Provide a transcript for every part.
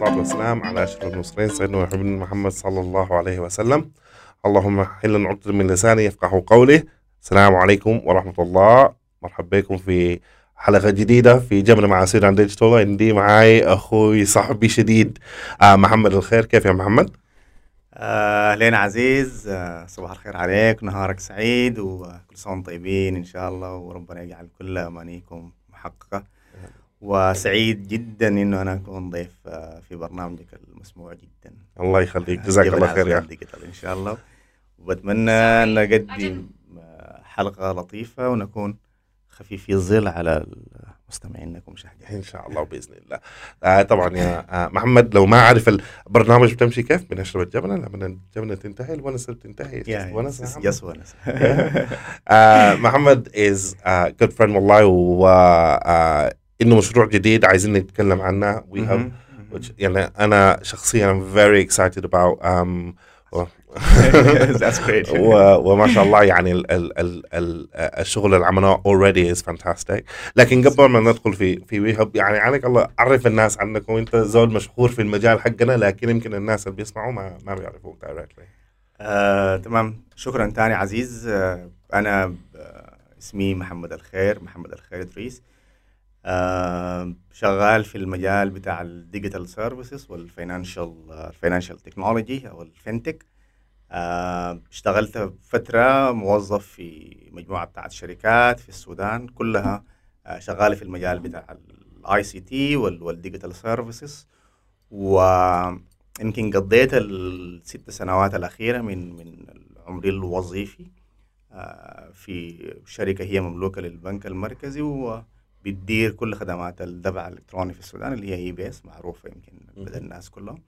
والصلاة والسلام على أشرف المرسلين سيدنا محمد صلى الله عليه وسلم. اللهم حل عقدة من لساني يفقه قولي. السلام عليكم ورحمة الله. مرحبا بكم في حلقة جديدة في جبل مع سيد عن ديجيتال. عندي معاي أخوي صاحبي شديد آه محمد الخير. كيف يا محمد؟ أهلين عزيز. آه، صباح الخير عليك. نهارك سعيد وكل سنه طيبين إن شاء الله وربنا يجعل كل أمانيكم محققة. وسعيد جدا إنه أنا أكون ضيف آه، في برنامجك المسموع جدا. الله يخليك. جزاك جبل الله خير يا إن شاء الله. وبتمنى أن نقدم آه، حلقة لطيفة ونكون خفيف الظل على المستمعين ومشاهدين إن شاء الله بإذن الله. آه طبعا يا آه محمد لو ما عارف البرنامج بتمشي كيف؟ بنشرب الجبنة. لما الجبنة تنتهي الونسة بتنتهي. محمد. يس ونس محمد از جود فريند والله و آه إنه مشروع جديد عايزين نتكلم عنه. Have which يعني أنا شخصيا I'm very excited about um, و- That's great. و- وما شاء الله يعني ال ال ال ال الشغل اللي عملناه already is fantastic. لكن قبل ما ندخل في في ويهب يعني عنك الله عرف الناس عنك وأنت زول مشهور في المجال حقنا لكن يمكن الناس اللي بيسمعوا ما ما بيعرفوك directly. آه، تمام. شكرا تاني عزيز. آه، أنا آه، اسمي محمد الخير محمد الخير إدريس. آه، شغال في المجال بتاع ال digital services وال financial ال financial technology أو ال fintech آه، اشتغلت فترة موظف في مجموعة بتاعت شركات في السودان كلها آه، شغالة في المجال بتاع ال ICT وال digital services ويمكن قضيت الست سنوات الأخيرة من من عمري الوظيفي آه، في شركة هي مملوكة للبنك المركزي وبتدير كل خدمات الدفع الإلكتروني في السودان اللي هي EBS معروفة يمكن لدى الناس كلهم.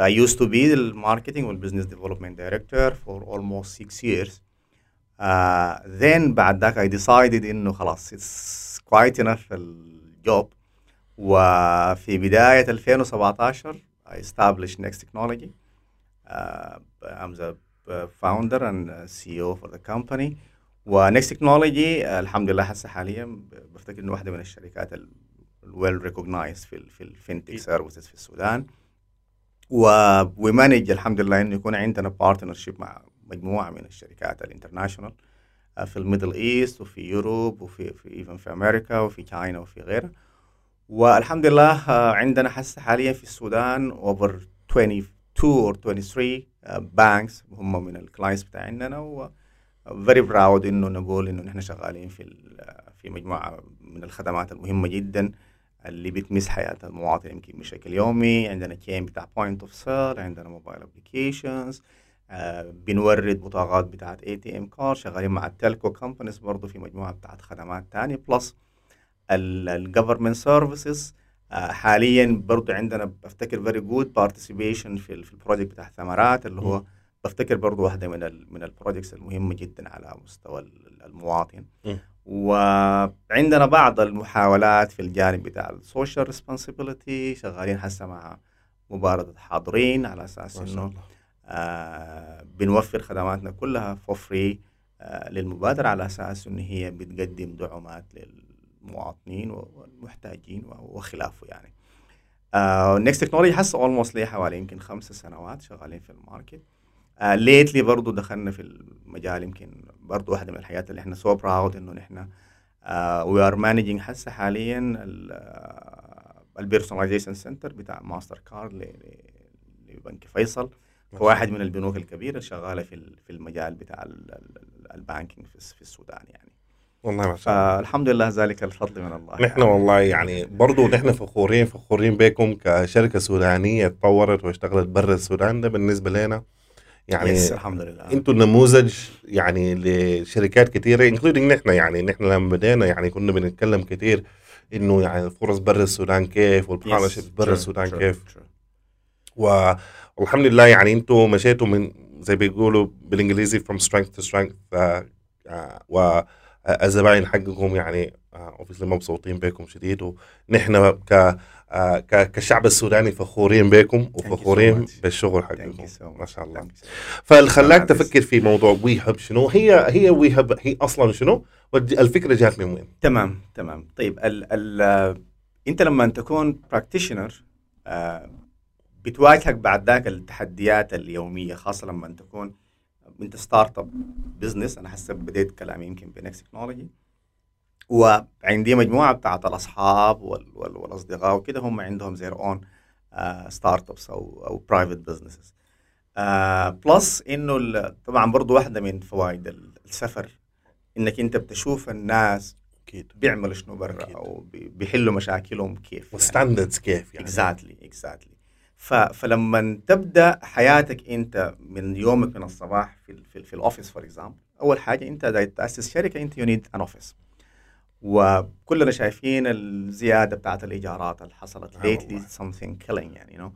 I used to be the marketing and business development director for almost six years. Uh, then بعد ذاك I decided إنه خلاص it's quite enough ال job وفي بداية 2017 I established Next Technology. Uh, I'm the uh, founder and uh, CEO for the company. و Next Technology الحمد لله هسه حاليا بفتكر إنه واحدة من الشركات ال well recognized في في ال FinTech services في السودان. و manage الحمد لله إنه يكون عندنا partnership مع مجموعة من الشركات ال international آه، في ال Middle East وفي Europe وفي في even في أمريكا وفي China وفي غيرها. والحمد لله آه، عندنا هسه حاليا في السودان over 22 or 23 banks هم من ال clients بتاعنا و very proud إنه نقول إنه نحن شغالين في في مجموعة من الخدمات المهمة جدا اللي بتمس حياة المواطن يمكن بشكل يومي. عندنا team بتاع point of sale عندنا mobile applications بنورد بطاقات بتاعت ATM card شغالين مع ال telco companies برضه في مجموعة بتاعت خدمات تانية. plus ال government services حاليا برضه عندنا بفتكر very good participation في ال- في ال project بتاع ثمرات اللي هو بفتكر برضه واحدة من ال من ال projects المهمه جدا على مستوى ال- المواطن م. وعندنا بعض المحاولات في الجانب بتاع ال social responsibility شغالين هسه مع مبادره حاضرين على أساس إنه آه بنوفر خدماتنا كلها for free آه للمبادرة على أساس إن هي بتقدم دعومات للمواطنين والمحتاجين وخلافه يعني. Next Technology هسه almost ليه حوالي يمكن خمس سنوات شغالين في ال market. lately برضو دخلنا في المجال يمكن برضو واحدة من الحاجات اللي إحنا so proud إنه نحن we are managing هسه حاليا ال personalization center بتاع ماستر كارد لبنك فيصل. واحد من البنوك الكبيرة اللي شغالة في في المجال بتاع ال- ال- ال banking في الس- في السودان يعني. والله ما شاء الله. فالحمد لله ذلك الفضل من الله نحن والله يعني برضو نحن فخورين فخورين بكم كشركة سودانية تطورت واشتغلت برا السودان ده بالنسبة لنا. يعني yes الحمد لله أنتوا النموذج يعني لشركات كثيره including نحن يعني نحن لما بدينا يعني كنا بنتكلم كثير إنه يعني الفرص برا السودان كيف وال partnership برا السودان كيف. و- والحمد لله يعني أنتوا مشيتوا من زي بيقولوا بالإنجليزي from strength to strength آه، آه، والزباين حقكم يعني obviously مبسوطين بكم شديد ونحن آه، ك- كشعب السوداني فخورين بكم وفخورين much. بالشغل حقكم so. ما شاء الله Thank you so much. فاللي خلاك عزيز. تفكر في موضوع WeHub شنو هي هي WeHub هي أصلا شنو الفكرة جات من وين تمام تمام طيب ال ال أنت لما تكون practitioner بتواجهك بعد ذاك التحديات اليومية خاصة لما تكون أنت startup business أنا حسب بديت كلامي يمكن ب Next Technology وعندي مجموعة بتاعت الأصحاب وال وال والأصدقاء وكده هم عندهم their own startups أو أو private businesses plus إنه طبعا برضو واحدة من فوائد السفر إنك أنت بتشوف الناس أكيد. بيعملوا شنو برا أو بيحلوا مشاكلهم كيف و standards كيف يعني. exactly exactly فلما تبدأ حياتك أنت من يومك من الصباح في في, في ال office for example أول حاجة أنت اذا تأسس شركة أنت you need an office وكلنا شايفين الزيادة بتاعت الإيجارات اللي حصلت. lately something killing يعني know.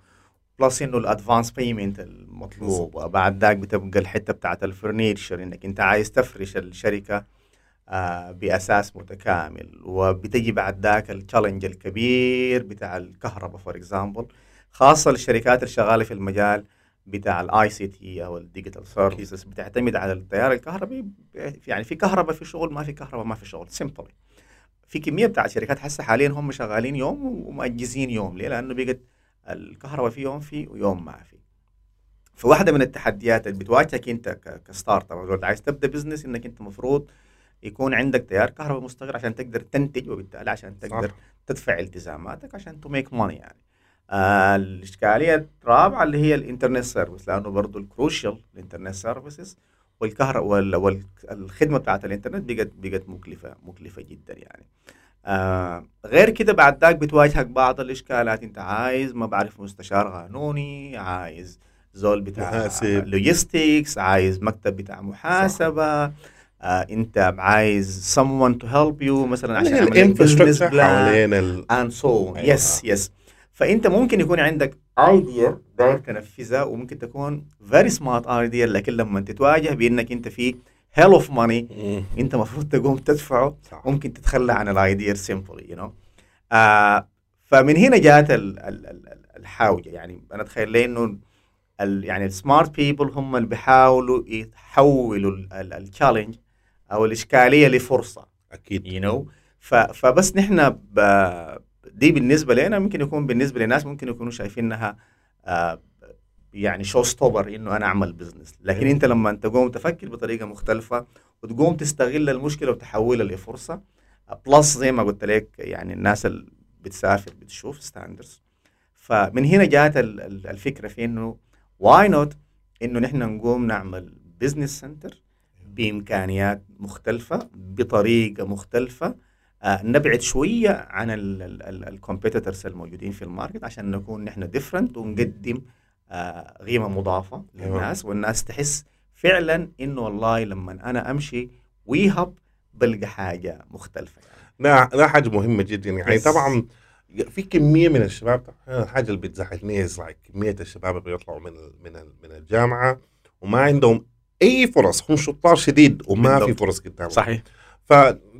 plus إنه ال advance payment المطلوب وبعد ذاك بتبقى الحتة بتاعت ال furniture إنك أنت عايز تفرش الشركة آه بأساس متكامل. وبتجي بعد ذاك ال challenge الكبير بتاع الكهرباء for example خاصة الشركات اللي شغالة في المجال بتاع ال ICT أو ال digital services بتعتمد على التيار الكهربي يعني في كهرباء في شغل ما في كهرباء ما في شغل simply في كمية بتاعت شركات هسه حاليا هم شغالين يوم ومأجزين يوم. ليه؟ لأنه بقت الكهرباء في يوم في ويوم ما في. فواحدة من التحديات اللي بتواجهك أنت ك startup عايز تبدأ business إنك أنت المفروض يكون عندك تيار كهرباء مستقر عشان تقدر تنتج وبالتالي عشان تقدر صح. تدفع التزاماتك عشان to make money يعني. آه الاشكالية الرابعة اللي هي ال internet service لأنه برضه ال crucial ال internet services والكهرباء والخدمه بتاعت الانترنت بقت بقت مكلفة مكلفة جدا يعني. آه غير كده بعد ذاك بتواجهك بعض الإشكالات أنت عايز ما بعرف مستشار قانوني عايز زول بتاع محاسب. logistics عايز مكتب بتاع محاسبة آه أنت عايز someone to help you مثلا عشان تعمل business plan and so yes yes فأنت ممكن يكون عندك idea داير تنفذها وممكن تكون very smart idea لكن لما تتواجه بأنك أنت في hell of money أنت المفروض تقوم تدفعه صح. ممكن تتخلى عن ال idea simply you know فمن هنا جات الحاجة يعني أنا أتخيل لي إنه يعني ال smart people هم اللي بيحاولوا يحولوا ال challenge أو الإشكالية لفرصة أكيد you, you know? فبس نحن دي بالنسبة لنا ممكن يكون بالنسبة لناس ممكن يكونوا شايفين إنها آه يعني show stopper إنه أنا أعمل business لكن أنت لما تقوم تفكر بطريقة مختلفة وتقوم تستغل المشكلة وتحولها لفرصة plus زي ما قلت لك يعني الناس اللي بتسافر بتشوف standards فمن هنا جات الفكرة في إنه why not إنه نحن نقوم نعمل business center بإمكانيات مختلفة بطريقة مختلفة نبعد شوية عن ال competitors الموجودين في ال market عشان نكون نحن different ونقدم آه قيمة مضافة للناس والناس تحس فعلا إنه والله لما أنا أمشي وي هب بلقى حاجة مختلفة يعني. لا حاجة مهمة جدا يعني yes. طبعا في كمية من الشباب الحاجة اللي بتزعلني like كمية الشباب اللي بيطلعوا من من من الجامعة وما عندهم أي فرص هم شطار شديد وما بالضبط. في فرص قدامهم صحيح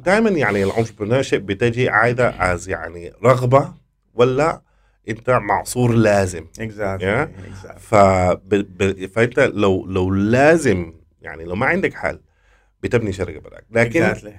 فدائما يعني ال entrepreneur بتجي عايده as يعني رغبة ولا أنت معصور لازم. exactly, exactly. ف... فأنت لو لو لازم يعني لو ما عندك حل بتبني شركة بدك لكن exactly.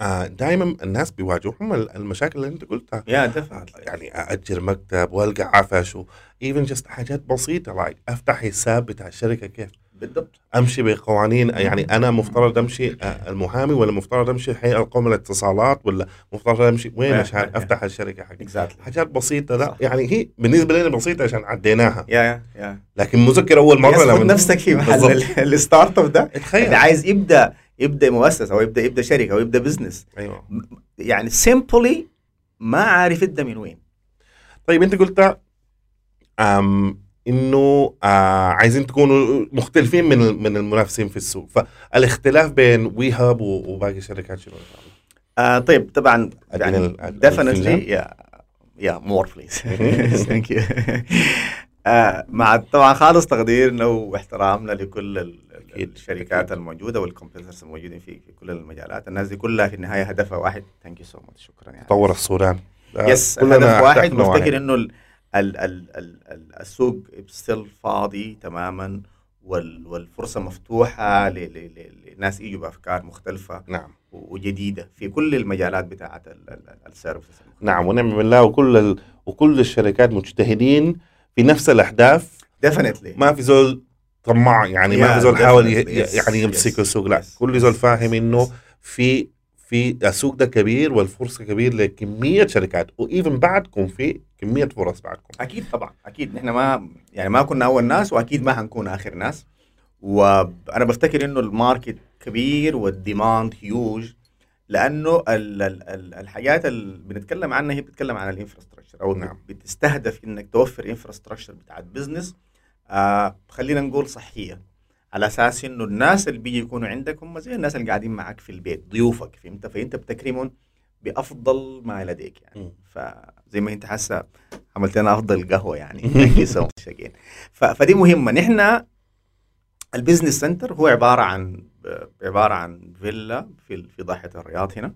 آه دائما الناس بيواجههم المشاكل اللي أنت قلتها. yeah, yeah, يعني اجر مكتب وألقى عفش even just حاجات بسيطة like, like أفتح حساب بتاع الشركة كيف؟ بالضبط. أمشي بقوانين يعني أنا مفترض أمشي المحامي ولا مفترض أمشي الهيئه القوميه للاتصالات ولا مفترض أمشي وين عشان أفتح الشركة حقي. Exactly. حاجات بسيطة لا يعني هي بالنسبة لنا بسيطة عشان عديناها. yeah yeah لكن متذكر أول مرة لما نفسك في محل ال start up ده. تخيل. اللي عايز يبدأ يبدأ مؤسسة أو يبدأ يبدأ شركة أو يبدأ business أيوه. يعني simply ما عارف يبدا من وين. طيب أنت قلت أم إنه آه عايزين تكونوا مختلفين من من المنافسين في السوق. فالاختلاف بين وي هاب وباقي الشركات شنو آه طيب طبعا يعني definitely yeah yeah more please thank you مع طبعا خالص تقديرنا واحترامنا لكل الشركات الموجودة وال competitors الموجودين في في كل المجالات. الناس دي كلها في النهاية هدفها واحد. thank you so much شكرا يعني تطور السودان. yes هدف واحد. مفتكر إنه ال ال ال ال السوق still فاضي تماما والفرصة مفتوحة لناس يجوا بأفكار مختلفة نعم. وجديدة في كل المجالات بتاعه ال services نعم ونعم بالله وكل ال... وكل الشركات مجتهدين في نفس الاهداف definitely ما في زول طماع يعني ما في زول حاول يعني يمسك yes, السوق لا. Yes, كل زول فاهم إنه. في في السوق ده كبير والفرصة كبير لكمية شركات. و even بعدكم في كمية فرص بعدكم. أكيد طبعا أكيد. نحن ما يعني ما كنا أول ناس وأكيد ما حنكون آخر ناس. وأنا بفتكر إنه ال market كبير وال demand huge لأنه ال ال ال الحاجات اللي بنتكلم عنها هي بتتكلم عن ال infrastructure أو نعم. نعم. بتستهدف إنك توفر infrastructure بتاعت business آه خلينا نقول صحية. على أساس إنه الناس اللي بيجي يكونوا عندك هم زي الناس اللي قاعدين معك في البيت ضيوفك فهمت؟ فأنت بتكرمهم بأفضل ما لديك يعني. فزي ما انت حاسة عملت لنا أفضل قهوة يعني. فدي مهمة. نحن ال business center هو عبارة عن عبارة عن فيلا في في ضاحية الرياض هنا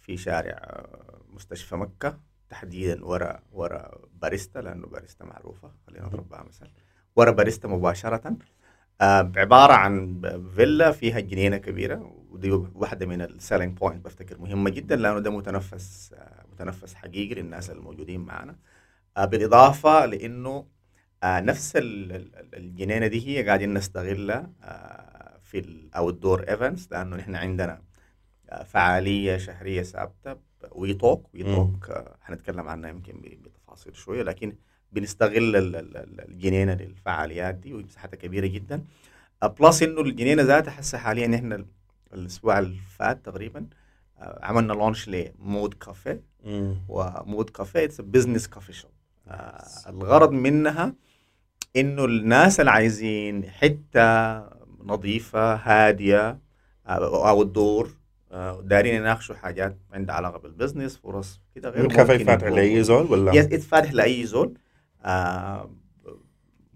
في شارع آه، مستشفى مكة تحديدا ورا ورا باريستا لأنه باريستا معروفة خلينا نضرب بها مثل ورا باريستا مباشرة. عبارة عن فيلا فيها جنينة كبيرة ودي واحدة من ال selling point بفتكر مهمة جدا لأنه ده متنفس آه، متنفس حقيقي للناس الموجودين معنا آه، بالإضافة لإنه آه، نفس ال- ال- الجنينة دي هي قاعدين نستغلها آه، في ال outdoor events لأنه نحن عندنا آه، فعالية شهرية ثابتة وي توك. وي توك حنتكلم عنها يمكن بتفاصيل شوية لكن بنستغل ال- ال- ال- الجنينة للفعاليات دي ومساحتها كبيرة جدا. plus إنه الجنينة ذاتها هسه حاليا إحنا ال- الأسبوع اللي فات تقريبا آه، عملنا launch لمود كافيه. ومود كافيه it's business coffee shop الغرض منها إنه الناس اللي عايزين حتة نظيفة هادية outdoor دارين يناقشوا حاجات عندها علاقة بال business فرص كده غير الكافيه فاتح لأي زول ولا؟ yes it's فاتح لأي زول. آه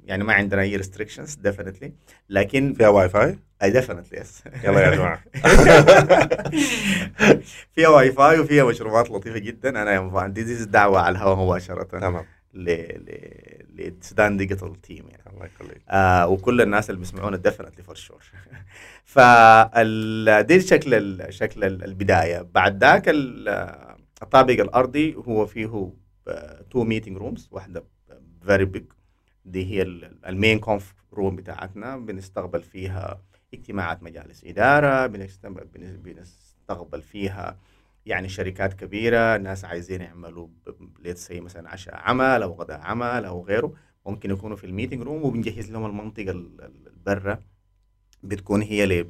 يعني ما عندنا أي restrictions definitely لكن فيها Wi-Fi؟ Yeah definitely yes يلا يا جماعة. فيها واي فاي وفيها مشروبات لطيفة جدا. أنا عندي دي دعوة على الهواء مباشرة. تمام. ل ل لسودان ديجيتال team يعني. الله يخليك. آه وكل الناس اللي بيسمعونا definitely for sure فال دي شكل شكل ال- البداية. بعد ذاك ال- الطابق الأرضي هو فيه two meeting rooms واحدة very big دي هي ال main conf room بتاعتنا بنستقبل فيها اجتماعات مجالس إدارة بنستقبل فيها يعني شركات كبيرة ناس عايزين يعملوا let's say مثلا عشاء عمل أو غداء عمل أو غيره. ممكن يكونوا في ال meeting room وبنجهز لهم المنطقة ال- ال- برا. بتكون هي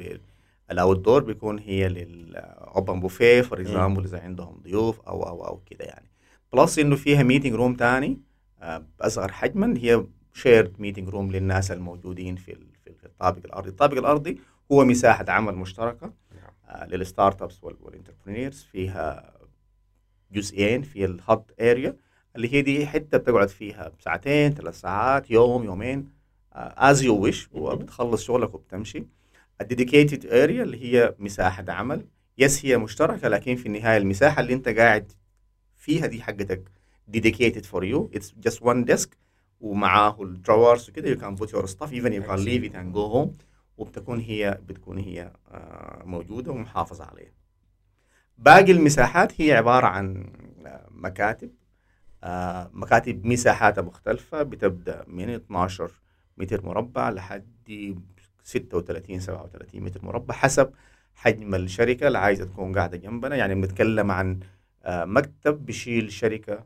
ال outdoor بيكون هي لل open buffet for example إذا عندهم ضيوف أو أو أو كده يعني. plus إنه فيها meeting room تاني. باصغر حجما هي shared meeting room للناس الموجودين في في الطابق الأرضي، الطابق الأرضي هو مساحة عمل مشتركة آه، لل startups وال entrepreneurs فيها جزئين في ال hub area اللي هي دي حتة بتقعد فيها ساعتين ثلاث ساعات يوم يومين as you wish وبتخلص شغلك وبتمشي. ال dedicated area اللي هي مساحة عمل. yes هي مشتركة لكن في النهاية المساحة اللي انت قاعد فيها دي حقتك dedicated for you. It's just one desk ومعاه الدراورز وكده. You can put your stuff. Even you can leave it and go home. وبتكون هي بتكون هي آه، موجودة ومحافظة عليها. باقي المساحات هي عبارة عن آه، مكاتب. آه، مكاتب مساحاتها مختلفة. بتبدأ من 12 متر مربع لحد 36 37 متر مربع حسب حجم الشركة اللي عايزة تكون قاعدة جنبنا. يعني بنتكلم عن مكتب بيشيل شركة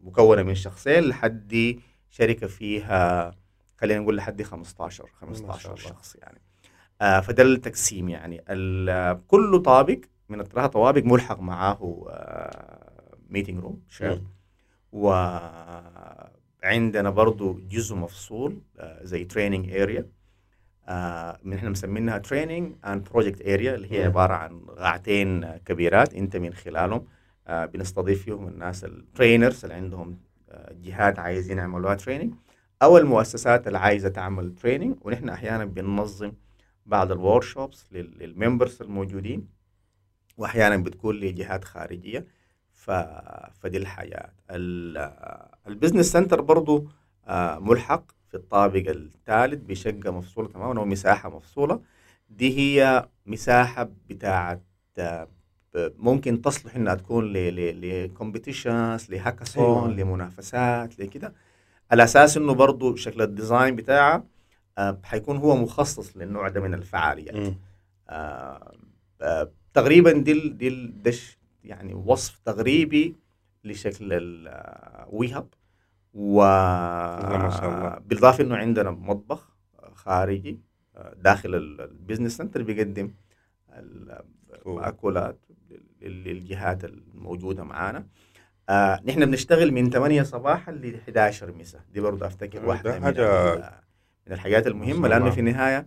آه، مكونة من شخصين لحد شركة فيها خلينا نقول لحد 15 15 الله. شخص يعني. آه، فده التقسيم يعني. كل طابق من الثلاثة طوابق ملحق معاه meeting room shared وعندنا برضو جزء مفصول آه، زي training area من إحنا مسمينها training and project area اللي هي. عبارة عن قاعتين آه، كبيرات انت من خلالهم آه، بنستضيف فيهم الناس ال trainers اللي عندهم آه، جهات عايزين يعملوها training أو المؤسسات اللي عايزة تعمل training ونحن أحيانا بننظم بعض ال workshops لل members الموجودين. وأحيانا بتكون لجهات خارجية. ف... فدي الحاجات. ال- ال business center برضو آه، ملحق في الطابق الثالث بشقة مفصولة تماما أو مساحة مفصولة. دي هي مساحة بتاعت آه، ممكن تصلح إنها تكون ل competitions ل hackathon أيوة. لمنافسات لكده على أساس إنه برضه شكل ال design بتاعه آه حيكون هو مخصص للنوع ده من الفعاليات. آه آه تقريبا دي ال- دي ال- ده ش- يعني وصف تقريبي لشكل ال WeHub و ما شاء الله. بالإضافة إنه عندنا مطبخ خارجي آه، داخل ال- ال business center بيقدم المأكولات للجهات الموجودة معانا. آه نحن بنشتغل من 8 صباحا ل 11 مساء. دي برضه أفتكر ده واحدة من, حاجة- من الحاجات المهمة لأنه. في النهاية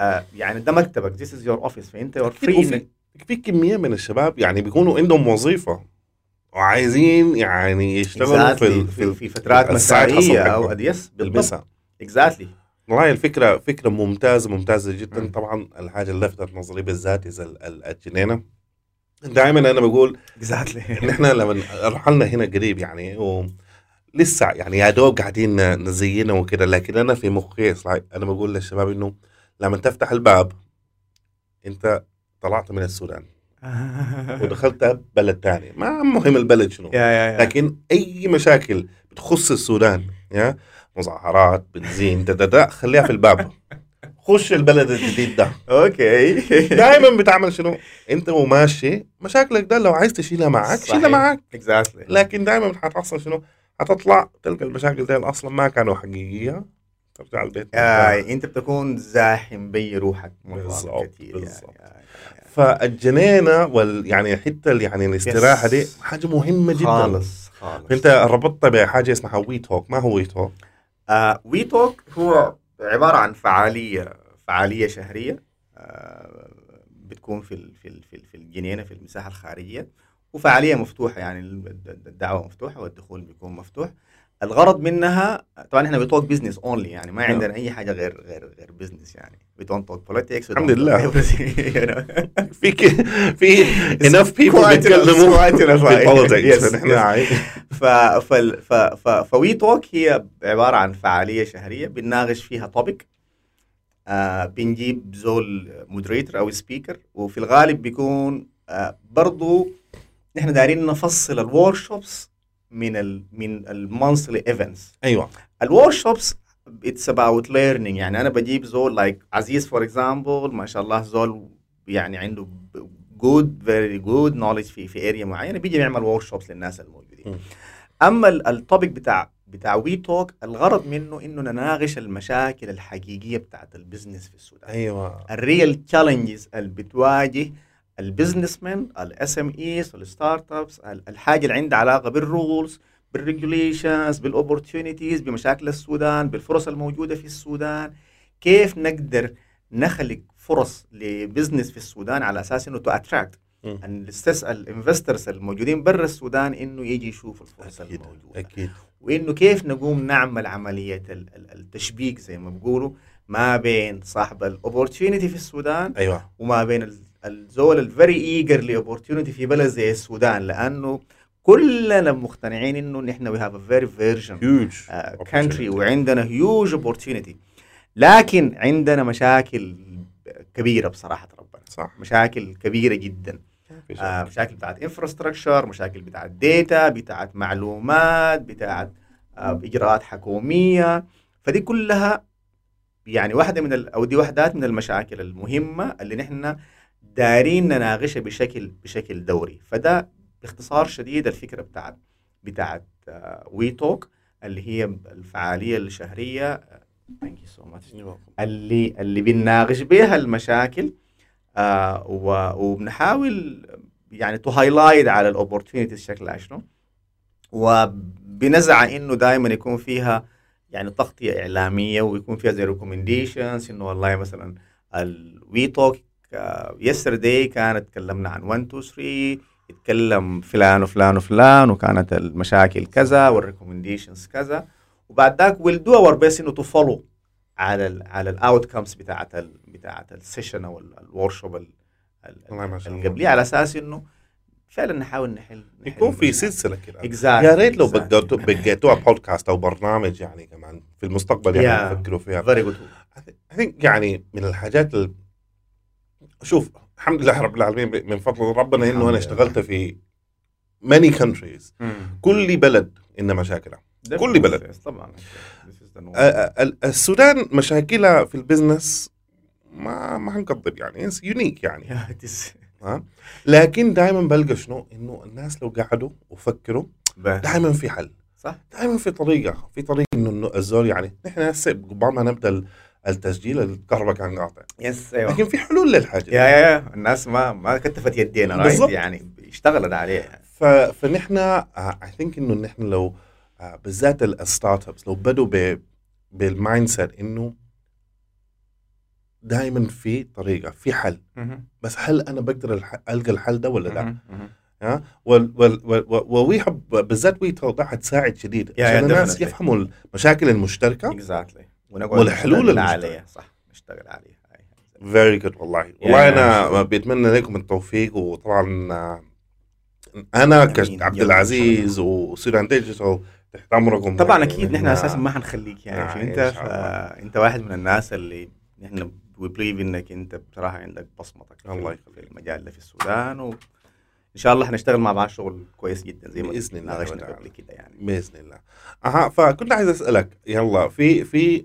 آه يعني ده مكتبك. This is your office. فأنت وفي إنك- في كمية من الشباب يعني بيكونوا عندهم وظيفة وعايزين يعني يشتغلوا في Exactly. في, في فترات ال side مسائية أو. yes بالضبط. المساء exactly والله الفكرة فكرة ممتازة ممتازة جدا. طبعا الحاجة اللي لفتت نظري بالذات إذا ال- ال- الجنينة دائما أنا بقول exactly إحنا لما رحلنا هنا قريب يعني و لسه يعني يا دوب قاعدين نزينه وكده لكن أنا في مخي أنا بقول للشباب إنه لما تفتح الباب أنت طلعت من السودان. ودخلت بلد تاني. ما مهم البلد شنو. yeah yeah yeah. لكن أي مشاكل بتخص السودان yeah؟ مظاهرات بنزين دا دا دا خليها في الباب. خش البلد الجديد ده. okay. دائما بتعمل شنو؟ أنت وماشي مشاكلك ده لو عايز تشيلها معاك صحيح. شيلها معاك. exactly لكن دائما حتحصل شنو؟ هتطلع تلقى المشاكل دي أصلا ما كانوا حقيقية. ترجع البيت. آه أنت بتكون زاحم بي روحك مرات بالضبط، كتير يعني فالجنينة وال يعني حتى ال- يعني الاستراحة دي. حاجة مهمة جدا. خالص خالص. انت ربطتها بحاجة اسمها We Talk ما هو We Talk آه We Talk هو عبارة عن فعالية. فعالية شهرية آه بتكون في في في ال- في الجنينة في المساحة الخارجية وفعالية مفتوحة يعني ال- الدعوة مفتوحة والدخول بيكون مفتوح الغرض منها طبعا إحنا ب talk business only يعني ما. عندنا أي حاجة غير غير غير business يعني don't talk politics we الحمد لله. في. في quite enough, بيتكلموا. في ف ف ف ف We Talk هي عبارة عن فعالية شهرية بنناقش فيها topic آه بنجيب زول moderator أو speaker وفي الغالب بيكون آه برضو نحن دايرين نفصل ال workshops من ال من ال monthly events أيوه. ال workshops it's about learning يعني أنا بجيب زول like عزيز for example ما شاء الله زول يعني عنده good very good knowledge في في area معينة بيجي يعمل workshops للناس الموجودين. م. أما ال topic بتاع بتاع We Talk الغرض منه إنه نناقش المشاكل الحقيقية بتاعت ال business في السودان. أيوه. ال real challenges اللي بتواجه ال businessman ال SMEs ال startups الحاجة اللي عندها علاقة بال rules بال regulations بال opportunities بمشاكل السودان بالفرص الموجودة في السودان. كيف نقدر نخلق فرص ل business في السودان على أساس إنه to attract م. ال investors الموجودين برا السودان إنه يجي يشوف الفرص أكيد الموجودة. أكيد. وإنه كيف نقوم نعمل عملية ال- ال- التشبيك زي ما بيقولوا ما بين صاحب ال opportunity في السودان أيوه. وما بين ال- الزول ال very eager ل opportunity في بلد زي السودان. لأنه كلنا مقتنعين إنه نحن we have a very virgin huge country وعندنا huge opportunity لكن عندنا مشاكل كبيرة بصراحة ربنا. صح. مشاكل كبيرة جدا. آه، مشاكل بتاعت infrastructure مشاكل بتاعت data بتاعت معلومات بتاعت آه، إجراءات حكومية. فدي كلها يعني واحدة من ال- أو دي وحدات من المشاكل المهمة اللي نحن دارين نناقشها بشكل بشكل دوري. فده باختصار شديد الفكرة بتاعت بتاعت We Talk اللي هي الفعالية الشهرية. thank you so much أيوة. اللي اللي بنناقش بها المشاكل آه وبنحاول يعني to highlight على ال opportunities شكلها شنو؟ وبنسعى إنه دائما يكون فيها يعني تغطية إعلامية ويكون فيها زي recommendations إنه والله مثلا ال We Talk yesterday كانت تكلمنا عن 1 2 3 يتكلم فلان وفلان وفلان وكانت المشاكل كذا وال recommendations كذا. وبعد ذاك we'll do our best إنه to follow على ال على ال outcomes بتاعت ال بتاعت ال session أو ال workshop والله ما شاء الله. القبليه على أساس إنه فعلا نحاول نحل, نحل يكون في المشاكل. سلسلة كده Exactly, يا ريت لو exactly. بقيتوا بقيتوها بودكاست أو برنامج يعني كمان في المستقبل يعني Yeah. نفكروا فيها. I think يعني من الحاجات ال... شوف الحمد لله رب العالمين من فضل ربنا إنه أنا. اشتغلت في many countries كل بلد إنه مشاكله كل بلد طبعا السودان مشاكلها في البزنس ما ما حنكذب يعني unique يعني. ها لكن دائما بلقى شنو؟ إنه الناس لو قعدوا وفكروا دائما في حل. صح. دائما في طريقة في طريقة إنه الزول يعني نحن هسه قبل ما نبدا التسجيل الكهرباء كان قاطع. yes أيوه. لكن في حلول للحاجة. يا يا الناس ما ما كتفت يدينا بالضبط. يعني اشتغلت عليه ف... فنحن I think إنه نحن لو آه، بالذات ال startups لو بدوا ب... بال mindset إنه دائما في طريقة في حل. بس هل أنا بقدر. ألقى الحل ده ولا لا؟ ها؟ ووي بالذات we توضح تساعد شديد. عشان الناس يفهموا المشاكل المشتركة exactly والحلول عليها. صح نشتغل عليها. very good والله. والله أنا بيتمنى لكم التوفيق وطبعا أنا كعبد العزيز وسودان ديجيتال تحت امركم طبعا أكيد نحن أساسا ما حنخليك يعني آه انت انت واحد من الناس اللي نحن we believe إنك أنت بصراحة عندك بصمتك الله في المجال ده في السودان وإن شاء الله حنشتغل مع بعض شغل كويس جدا زي ما بإذن الله قبل كده يعني. بإذن الله. أها فكنت عايز أسألك يلا في في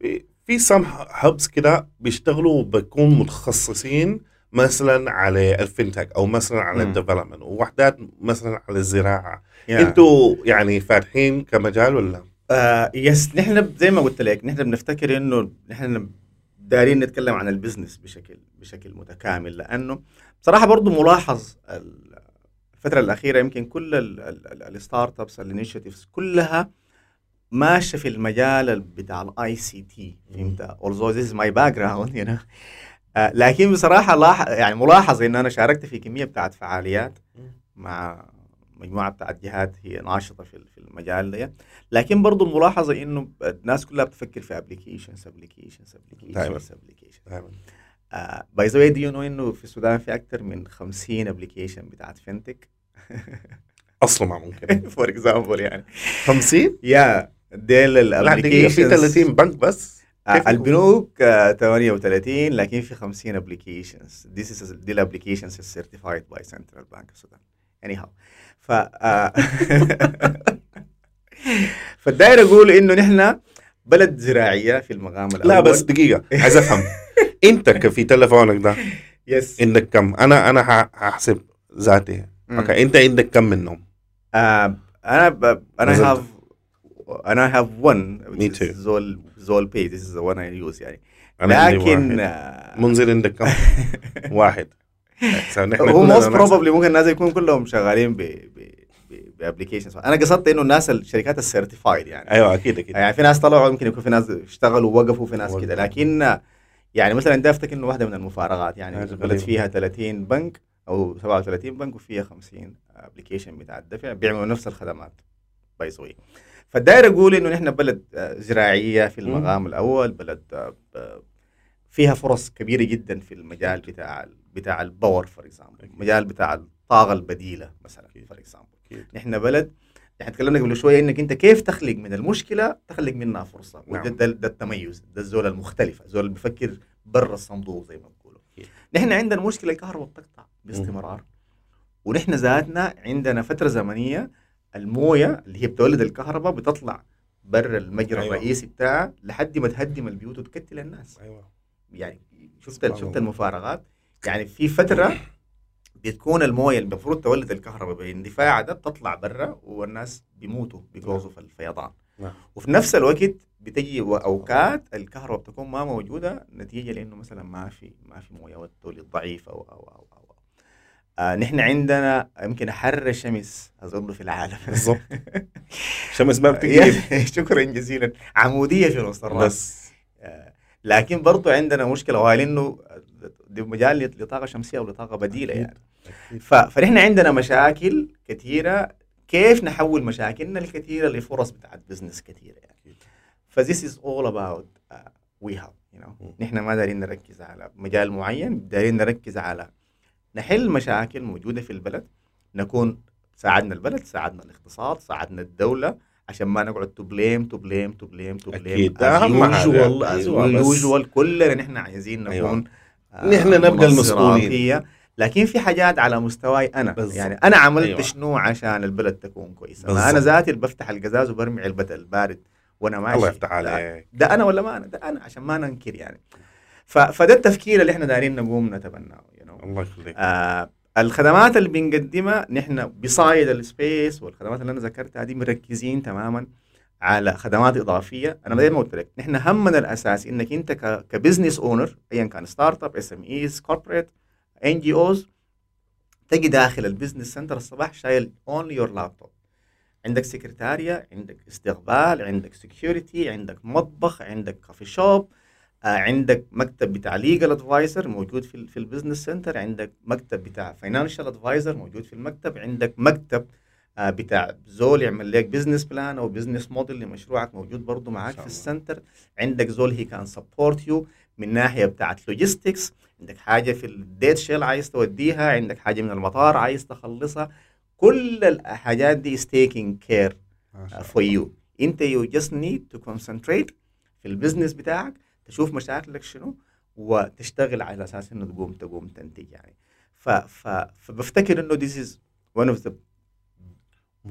في في some hubs كده بيشتغلوا بيكون متخصصين مثلا على ال fintech أو مثلا على ال development ووحدات مثلا على الزراعة. Yeah. أنتوا يعني فاتحين كمجال ولا؟ آه yes نحن زي ما قلت لك نحن بنفتكر إنه نحن دارين نتكلم عن ال business بشكل بشكل متكامل لأنه بصراحة برضه ملاحظ الفترة الأخيرة يمكن كل ال startups ال initiatives كلها ماشية في المجال بتاع ال ICT فهمت؟ my background you know. آه، لكن بصراحة لاح يعني ملاحظ إن أنا شاركت في كمية بتاعت فعاليات مع مجموعة بتاعت جهات هي ناشطة في في المجال ده. لكن برضه الملاحظة إنه الناس كلها بتفكر في applications applications applications applications by the way do you know إنه في السودان في أكثر من 50 application بتاعت fintech أصلا ما ممكن. for example يعني. 50 يا ديل ال application في 30 بنك بس. البنوك آه 38 لكن في 50 applications دي ال applications certified by Central Bank السودان anyhow ف آه، فالداير أقول إنه نحن بلد زراعية في المقام الأول. لا بس دقيقة. عايز أفهم. انت في تلفونك ده يس عندك كم؟ أنا أنا هحسب ذاتي. أوكي. أنت عندك كم منهم؟ آه أنا ب... أنا have أنا have 1 me too زول زول but this is the one I use يعني. لكن آه منزل عندك كم؟ واحد. هو most probably ممكن الناس يكونوا كلهم شغالين ب ب applications أنا قصدت إنه الناس الشركات ال certified يعني. أيوه أكيد أكيد. يعني في ناس طلعوا يمكن يكون في ناس اشتغلوا ووقفوا في ناس كده. لكن يعني مثلا ده افتكر إنه واحدة من المفارقات يعني بلد فيها 30 بنك أو 37 بنك وفيها 50 application بتاع الدفع بيعملوا نفس الخدمات. by the فالداير أقول إنه نحن بلد زراعية في المقام الأول بلد فيها فرص كبيرة جدا في المجال بتاع بتاع ال power for example المجال بتاع الطاقة البديلة مثلا for example نحن بلد إحنا تكلمنا قبل شوية إنك أنت كيف تخلق من المشكلة تخلق منها فرصة نعم. وده ده, ده التميز ده الزول المختلفة الزول اللي بيفكر برا الصندوق زي ما بيقولوا. نحن عندنا مشكله الكهرباء بتقطع باستمرار ونحن ذاتنا عندنا فترة زمنية الموية اللي هي بتولد الكهرباء بتطلع برا المجرى أيوة. الرئيسي بتاعها لحد ما تهدم البيوت وتكتل الناس أيوه يعني شفت شفت المفارقات يعني في فترة بتكون الموية اللي المفروض تولد الكهرباء باندفاع ده بتطلع برا والناس بيموتوا بيجوزوا في الفيضان نعم. وفي نفس الوقت بتجي اوقات الكهرباء بتكون ما موجودة نتيجة لأنه مثلا ما في ما في موية والتوليد ضعيف أو أو أو, أو. نحن عندنا يمكن حر الشمس اظن في العالم. بالضبط. شمس ما بتجيب شكرا جزيلا. عمودية في الراس بس. آه لكن برضو عندنا مشكلة وهي انه دي مجال لطاقة شمسية أو لطاقه بديله يعني. فنحن عندنا مشاكل كثيره كيف نحول مشاكلنا الكثيره لفرص بتاعت business كثيره يعني؟ ف this is all about we have نحن ما دارين نركز على مجال معين دارين نركز على نحل مشاكل موجودة في البلد نكون ساعدنا البلد ساعدنا الاقتصاد ساعدنا الدولة عشان ما نقعد to blame to blame to blame to blame أكيد أهم حاجة كلنا نحن عايزين نكون أيوة. نحن نبقى المسؤولين لكن في حاجات على مستواي أنا بالظبط. يعني أنا عملت أيوة. أيوة. شنو عشان البلد تكون كويسة ما. أنا ذاتي اللي بفتح القزاز وبرمي علبه البارد وأنا ماشي الله يفتح عليك ده أنا ولا ما أنا ده أنا عشان ما ننكر يعني. فده التفكير اللي إحنا دايرين نقوم نتبناه. الله يخليك. آه الخدمات اللي بنقدمها نحن beside ال space والخدمات اللي أنا ذكرتها دي مركزين تماما على خدمات إضافية. أنا زي ما قلت لك نحن همنا الاساسي إنك أنت ك business owner ايا كان ستارت اب اس ام ايز كوربريت ان جي اوز تجي داخل ال business center الصباح شايل only your laptop عندك سكرتارية عندك استقبال عندك security عندك مطبخ عندك coffee shop عندك مكتب بتاع legal advisor موجود في في ال business center عندك مكتب بتاع financial advisor موجود في المكتب عندك مكتب آه، بتاع زول يعمل لك business plan أو business model لمشروعك موجود برضه معاك في. ال center عندك زول he can support you من ناحية بتاعت logistics عندك حاجة في ال DHL عايز توديها عندك حاجة من المطار عايز تخلصها. كل الحاجات دي is taking care ما شاء for you. انت you just need to concentrate في ال business بتاعك تشوف مشاكلك شنو وتشتغل على أساس إنه تقوم تقوم تنتج يعني. ف ف فبفتكر إنه this is one of the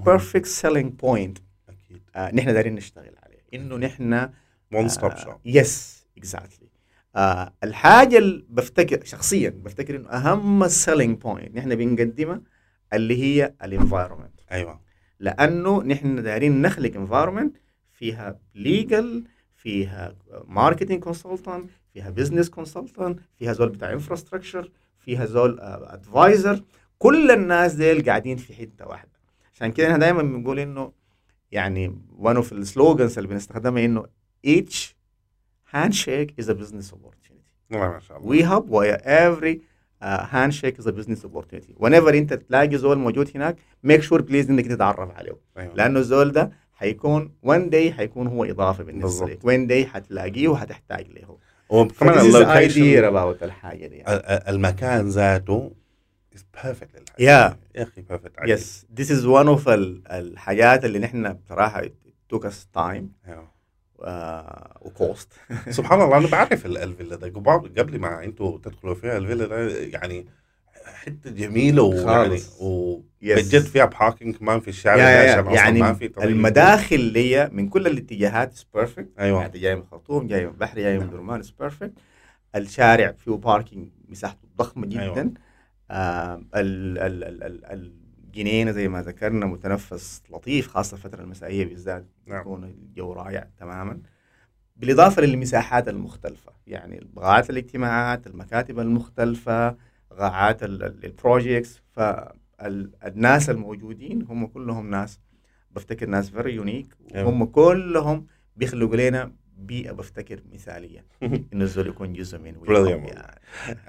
perfect selling point. أكيد. آه نحن دايرين نشتغل عليه. إنه نحن one stop shop yes exactly الحاجة اللي بفتكر شخصيا بفتكر إنه أهم ال selling point نحن بنقدمها اللي هي ال environment أيوه. لأنه نحن دايرين نخلق environment فيها legal فيها marketing consultant فيها business consultant فيها زول بتاع infrastructure فيها زول advisor كل الناس ديل قاعدين في حتة واحدة. عشان كده إحنا دايما بنقول إنه يعني one of ال slogans اللي بنستخدمها إنه each handshake is a business opportunity. ما شاء الله. We hub where every uh, handshake is a business opportunity. Whenever انت تلاقي زول موجود هناك make sure please إنك تتعرف عليه أيوة. لأنه الزول ده حيكون one day حيكون هو إضافة بالنسبة. لك one day حتلاقيه وحتحتاج له وكمان ال location الحاجة دي يعني. ال- ال- المكان ذاته. Yeah. يا أخي yes this is one of ال- الحاجات اللي نحن بصراحة time أيوة. uh, و cost سبحان الله أنا بعرف ال- الفيلا ده قبل ما أنتوا تدخلوا فيها الفيلا ده يعني حتة جميلة ويعني. وبجد فيها parking كمان في الشارع يا- يا- عشان يعني ما في. المداخل ليا من كل الاتجاهات perfect أيوه يعني جاي من الخرطوم جاي من البحر جاي من. درمان perfect الشارع فيه parking مساحته ضخمة جدا أيوة. آه ال ال ال ال الجنينة زي ما ذكرنا متنفس لطيف خاصة الفترة المسائية بالذات نعم. يكون الجو رائع تماما بالإضافة للمساحات المختلفة يعني قاعات الاجتماعات المكاتب المختلفة قاعات ال projects فالناس الموجودين هم كلهم ناس بفتكر ناس very unique أيوة. وهم كلهم بيخلقوا لنا بيئة بفتكر مثالية انه الزول يكون جزء من. يعني.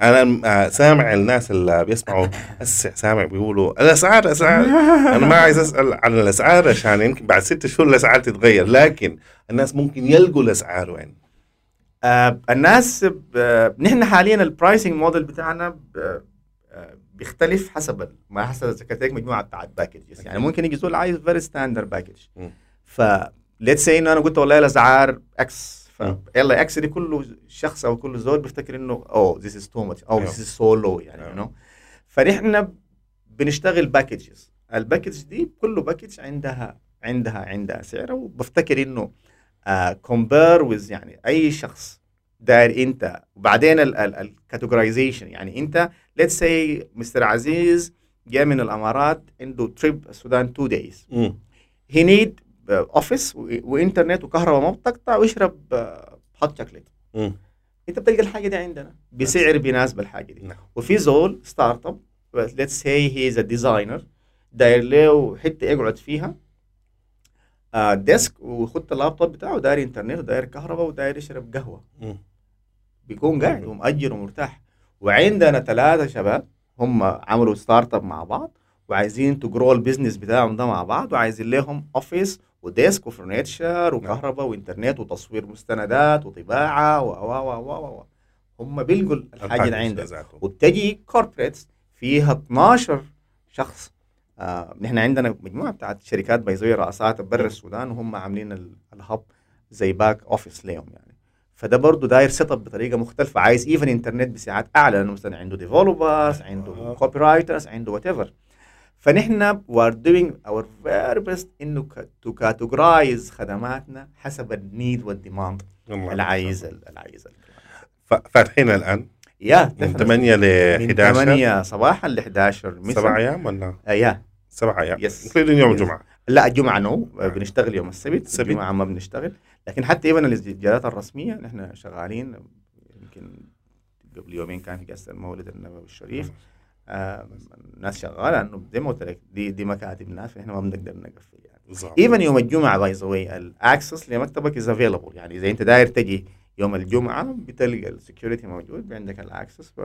أنا آه، سامع الناس اللي بيسمعوا هسه سامع بيقولوا الاسعار اسعار أنا ما عايز أسأل عن الأسعار عشان يمكن بعد ست شهور الأسعار تتغير لكن الناس ممكن يلقوا الأسعار وين آه الناس ب- نحن حاليا ال pricing model بتاعنا آه، بيختلف حسب ما حسب ذكرت لك مجموعة بتاعت packages يعني. ممكن يجي زول عايز very standard package. ف let's say إنه أنا قلت والله الاسعار X. يلا X دي كله شخص أو كل زول بيفتكر إنه oh this is too much أو. this is so low يعني. you know فنحن بنشتغل packages ال package دي كل package عندها عندها عندها سعر وبفتكر إنه compare with يعني أي شخص. داير أنت. وبعدين ال categorization يعني أنت let's say Mr. عزيز جاء من الإمارات عنده trip السودان 2 days. he need office وإنترنت وكهرباء ما بتقطع ويشرب hot chocolate مم. أنت بتلقى الحاجة دي عندنا. بسعر بيناسب الحاجة دي. نعم. وفي زول startup let's say he is designer داير له حتة يقعد فيها. آه desk ويخط اللابتوب بتاعه داير انترنت وداير كهرباء وداير يشرب قهوة. بيكون قاعد ومأجر ومرتاح. وعندنا ثلاثة شباب هم عملوا startup مع بعض وعايزين to grow ال business بتاعهم ده مع بعض وعايزين لهم office و desk و furniture وكهرباء وانترنت وتصوير مستندات وطباعة و و و و و هم بيلقوا الحاجة اللي عندنا ذاته. وبتجي corporates فيها 12 شخص آه نحن عندنا مجموعة بتاعت شركات بيزوي رئاسات برا السودان وهم عاملين ال- ال hub زي back office ليهم يعني. فده برضه داير setup بطريقة مختلفة. عايز even انترنت بسعات أعلى لأنه مثلا عنده developers عنده آه. copywriters عنده whatever فنحن we're doing our very best إنه to categorize خدماتنا حسب ال need وال demand والله العايز العايز ف- فاتحين الآن؟ yeah من 8 ل من 11 8 صباحا ل 11 مساء سبع أيام ولا؟ آه، yeah سبع أيام yes. including يوم. الجمعه لا الجمعه no. بنشتغل يوم السبت. السبت. الجمعه ما بنشتغل. لكن حتى even الإسجالات الرسمية نحن شغالين يمكن قبل يومين كان في جلسه المولد النبوي الشريف. آه الناس شغالة إنه زي ما قلت لك دي دي مكاتب ناس فاحنا ما بنقدر نقفل يعني. even يوم الجمعة by the way ال access لمكتبك is available يعني إذا أنت داير تجي يوم الجمعة بتلقى ال security موجود عندك ال access ف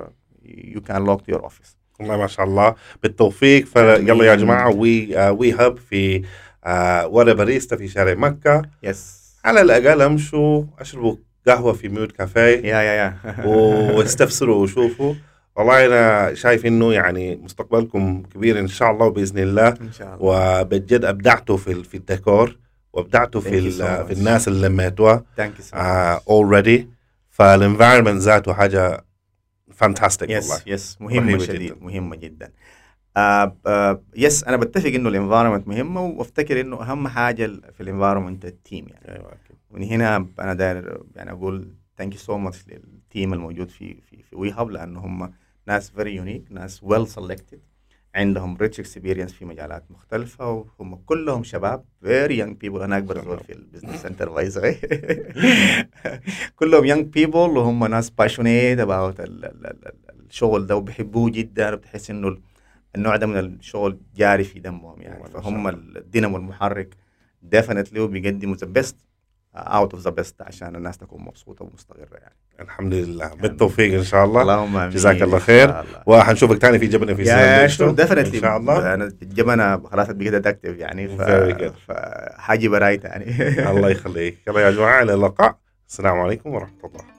you can lock your office والله ما شاء الله. بالتوفيق. فيلا يا جماعة We آه We Hub في آه ولا باريستا في شارع مكة. yes على الأقل امشوا اشربوا قهوة في Mute Cafe. yeah yeah yeah. واستفسروا وشوفوا. والله أنا شايف إنه يعني مستقبلكم كبير إن شاء الله بإذن الله. إن شاء الله. وبجد أبدعتوا في في الديكور. وأبدعتوا في so في. الناس اللي لميتوها. thank you already ف ال environment ذاته حاجة fantastic والله. yes yes مهمة شديد جداً. مهمة جدا. آه آه yes أنا بتفق إنه ال environment مهمة وأفتكر إنه أهم حاجة في ال environment ال team يعني. أيوه. ومن هنا أنا داير يعني أقول thank you so much لل team الموجود في في في We Hub لأنه هم ناس very unique ناس well selected عندهم rich experience في مجالات مختلفة وهم كلهم شباب very young people أنا أكبر زول في ال business center by the كلهم young people وهم ناس passionate about الشغل ده وبيحبوه جدا وبتحس إنه النوع ده من الشغل جاري في دمهم يعني. فهم. الدينامو المحرك definitely وبيقدموا the best out of the best عشان الناس تكون مبسوطة ومستقره يعني. الحمد لله. بالتوفيق إن شاء الله. اللهم آمين. جزاك الله خير. وحنشوفك تاني في جبنة في شو؟ ديفنتلي إن شاء الله. أنا الجبنة خلاص بقيت ادكتف يعني ف... فحاجي براي تاني الله يخليك. يلا يا جماعة إلى اللقاء. السلام عليكم ورحمة الله.